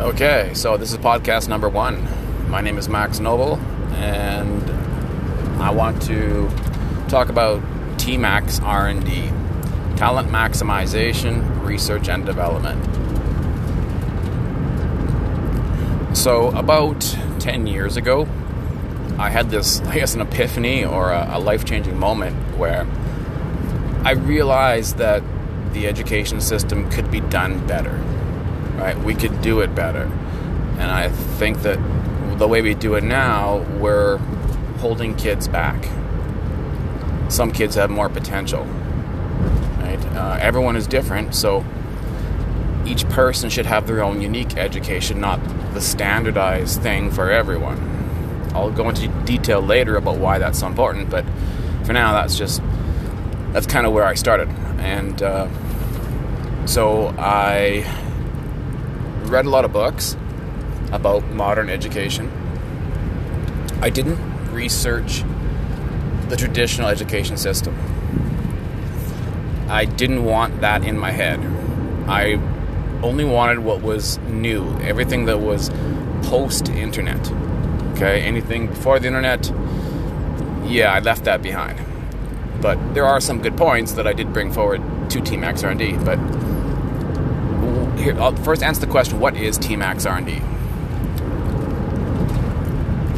Okay, so this is podcast number one. My name is Max Noble, and I want to talk about TMAX R&D, talent maximization, research and development. So about 10 years ago, I had this, I guess, an epiphany or a, a life-changing moment where I realized that the education system could be done better right? We could do it better. And I think that the way we do it now, we're holding kids back. Some kids have more potential, right? Uh, everyone is different, so each person should have their own unique education, not the standardized thing for everyone. I'll go into detail later about why that's so important, but for now, that's just that's kind of where I started, and uh, so I read a lot of books about modern education. I didn't research the traditional education system. I didn't want that in my head. I only wanted what was new, everything that was post internet. Okay, anything before the internet, yeah, I left that behind. But there are some good points that I did bring forward to TMAX R&D, but here, I'll first answer the question what is TMAX R&D?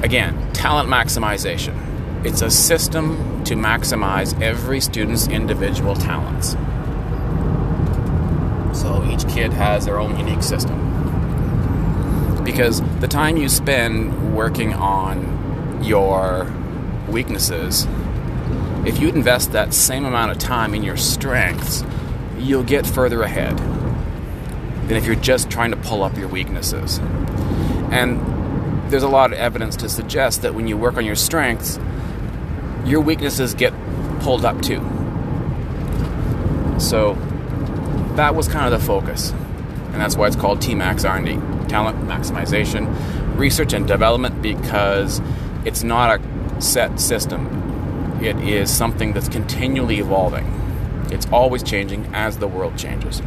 Again, talent maximization. It's a system to maximize every student's individual talents. So each kid has their own unique system. Because the time you spend working on your weaknesses, if you invest that same amount of time in your strengths, you'll get further ahead than if you're just trying to pull up your weaknesses. And there's a lot of evidence to suggest that when you work on your strengths, your weaknesses get pulled up too. So that was kind of the focus. And that's why it's called TMAX R&D, talent maximization, research and development because it's not a set system. It is something that's continually evolving. It's always changing as the world changes.